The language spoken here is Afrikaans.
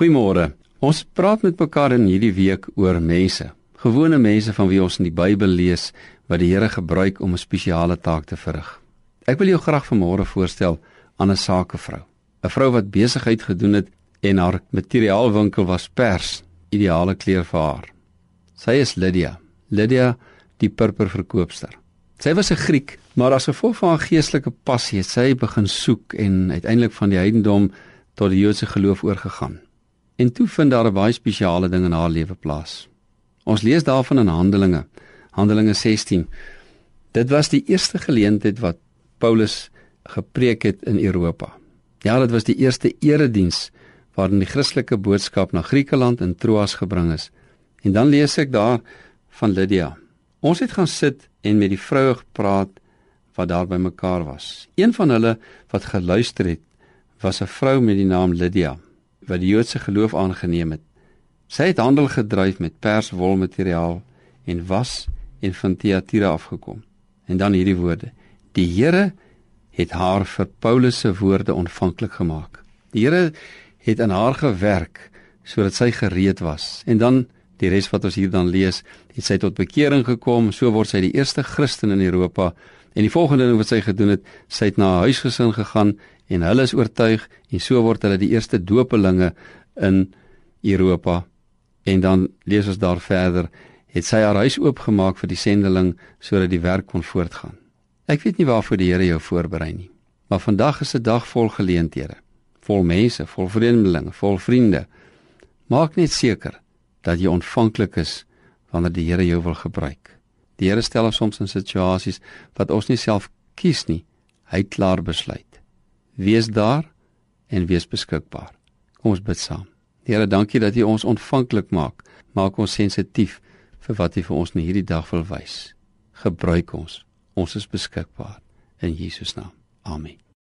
Goeiemôre. Ons praat met mekaar in hierdie week oor mense. Gewone mense van wie ons in die Bybel lees wat die Here gebruik om 'n spesiale taak te verrig. Ek wil jou graag vanmôre voorstel aan 'n sakevrou. 'n Vrou wat besigheid gedoen het en haar materiaalwinkel was pers, ideale kleur vir haar. Sy is Lydia. Lydia, die purperverkoopster. Sy was 'n Griek, maar as gevolg van haar geestelike passie het sy begin soek en uiteindelik van die heidendom tot die Joodse geloof oorgegaan. En toe vind daar 'n baie spesiale ding in haar lewe plaas. Ons lees daarvan in Handelinge, Handelinge 16. Dit was die eerste geleentheid wat Paulus gepreek het in Europa. Ja, dit was die eerste erediens waarin die Christelike boodskap na Griekeland en Troas gebring is. En dan lees ek daar van Lydia. Ons het gaan sit en met die vroue gepraat wat daar by mekaar was. Een van hulle wat geluister het, was 'n vrou met die naam Lydia wat die Joodse geloof aangeneem het. Sy het handel gedryf met perswolmateriaal en was en van Thyatira afgekom. En dan hierdie woorde: Die Here het haar vir Paulus se woorde ontvanklik gemaak. Die Here het aan haar gewerk sodat sy gereed was. En dan die res wat ons hier dan lees, het sy tot bekering gekom, so word sy die eerste Christen in Europa. En die volgende ding wat sy gedoen het, sy het na haar huisgesin gegaan en hulle is oortuig en so word hulle die eerste dopelinge in Europa. En dan lees ons daar verder, het sy haar huis oopgemaak vir die sendeling sodat die werk kon voortgaan. Ek weet nie waarvoor die Here jou voorberei nie, maar vandag is 'n dag vol geleenthede, vol mense, vol vreemdelinge, vol vriende. Maak net seker dat jy ontvanklik is wanneer die Here jou wil gebruik. Die Here stel ons soms in situasies wat ons nie self kies nie. Hy klaar besluit. Wees daar en wees beskikbaar. Kom ons bid saam. Here, dankie dat U ons ontvanklik maak. Maak ons sensitief vir wat U vir ons in hierdie dag wil wys. Gebruik ons. Ons is beskikbaar in Jesus naam. Amen.